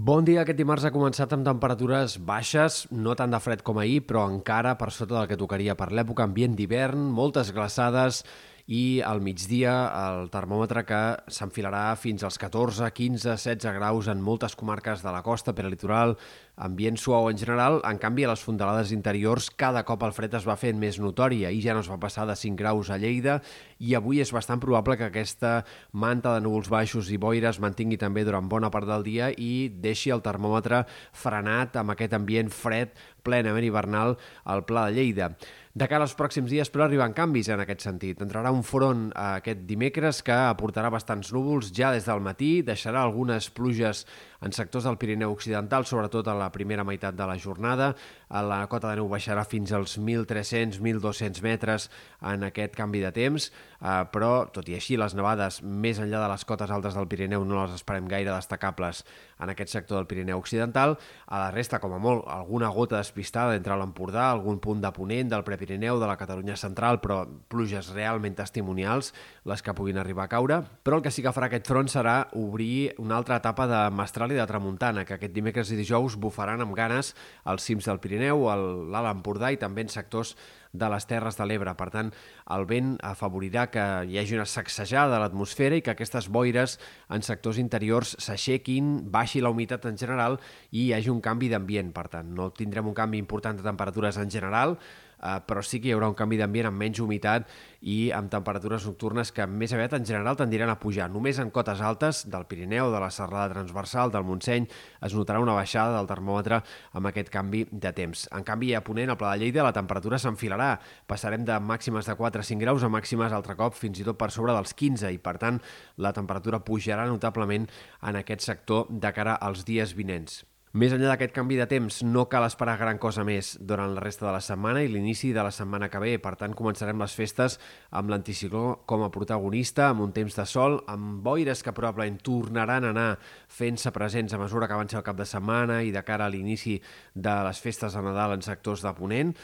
Bon dia. Aquest dimarts ha començat amb temperatures baixes, no tant de fred com ahir, però encara per sota del que tocaria per l'època, ambient d'hivern, moltes glaçades i al migdia el termòmetre que s'enfilarà fins als 14, 15, 16 graus en moltes comarques de la costa, per litoral, ambient suau en general. En canvi, a les fondalades interiors cada cop el fred es va fent més notori. Ahir ja no es va passar de 5 graus a Lleida i avui és bastant probable que aquesta manta de núvols baixos i boires mantingui també durant bona part del dia i deixi el termòmetre frenat amb aquest ambient fred plenament hivernal al Pla de Lleida. De cara als pròxims dies, però, arriben canvis en aquest sentit. Entrarà un front aquest dimecres que aportarà bastants núvols ja des del matí, deixarà algunes pluges en sectors del Pirineu Occidental, sobretot a la primera meitat de la jornada. La cota de neu baixarà fins als 1.300-1.200 metres en aquest canvi de temps, eh, però, tot i així, les nevades més enllà de les cotes altes del Pirineu no les esperem gaire destacables en aquest sector del Pirineu Occidental. A la resta, com a molt, alguna gota despistada entre l'Empordà, algun punt de ponent del Prepirineu, de la Catalunya Central, però pluges realment testimonials, les que puguin arribar a caure. Però el que sí que farà aquest front serà obrir una altra etapa de mestral i de tramuntana, que aquest dimecres i dijous bufaran amb ganes als cims del Pirineu, l'Alt Empordà i també en sectors de les Terres de l'Ebre. Per tant, el vent afavorirà que hi hagi una sacsejada de l'atmosfera i que aquestes boires en sectors interiors s'aixequin, baixi la humitat en general i hi hagi un canvi d'ambient. Per tant, no tindrem un canvi important de temperatures en general, eh, però sí que hi haurà un canvi d'ambient amb menys humitat i amb temperatures nocturnes que més aviat en general tendiran a pujar. Només en cotes altes del Pirineu, de la Serrada Transversal, del Montseny, es notarà una baixada del termòmetre amb aquest canvi de temps. En canvi, a Ponent, al Pla de Lleida, la temperatura s'enfilarà. Passarem de màximes de 4 a 5 graus a màximes altre cop fins i tot per sobre dels 15 i, per tant, la temperatura pujarà notablement en aquest sector de cara als dies vinents. Més enllà d'aquest canvi de temps, no cal esperar gran cosa més durant la resta de la setmana i l'inici de la setmana que ve. Per tant, començarem les festes amb l'anticicló com a protagonista, amb un temps de sol, amb boires que probablement tornaran a anar fent-se presents a mesura que avanci el cap de setmana i de cara a l'inici de les festes de Nadal en sectors de Ponent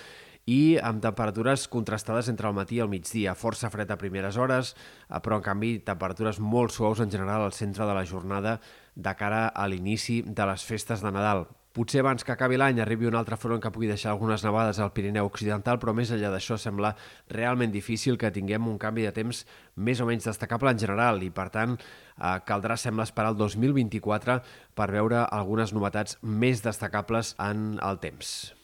i amb temperatures contrastades entre el matí i el migdia, força fred a primeres hores, eh, però en canvi temperatures molt suaus en general al centre de la jornada de cara a l'inici de les festes de Nadal. Potser abans que acabi l'any arribi un altre front que pugui deixar algunes nevades al Pirineu Occidental, però més enllà d'això sembla realment difícil que tinguem un canvi de temps més o menys destacable en general i, per tant, eh, caldrà, sembla, esperar el 2024 per veure algunes novetats més destacables en el temps.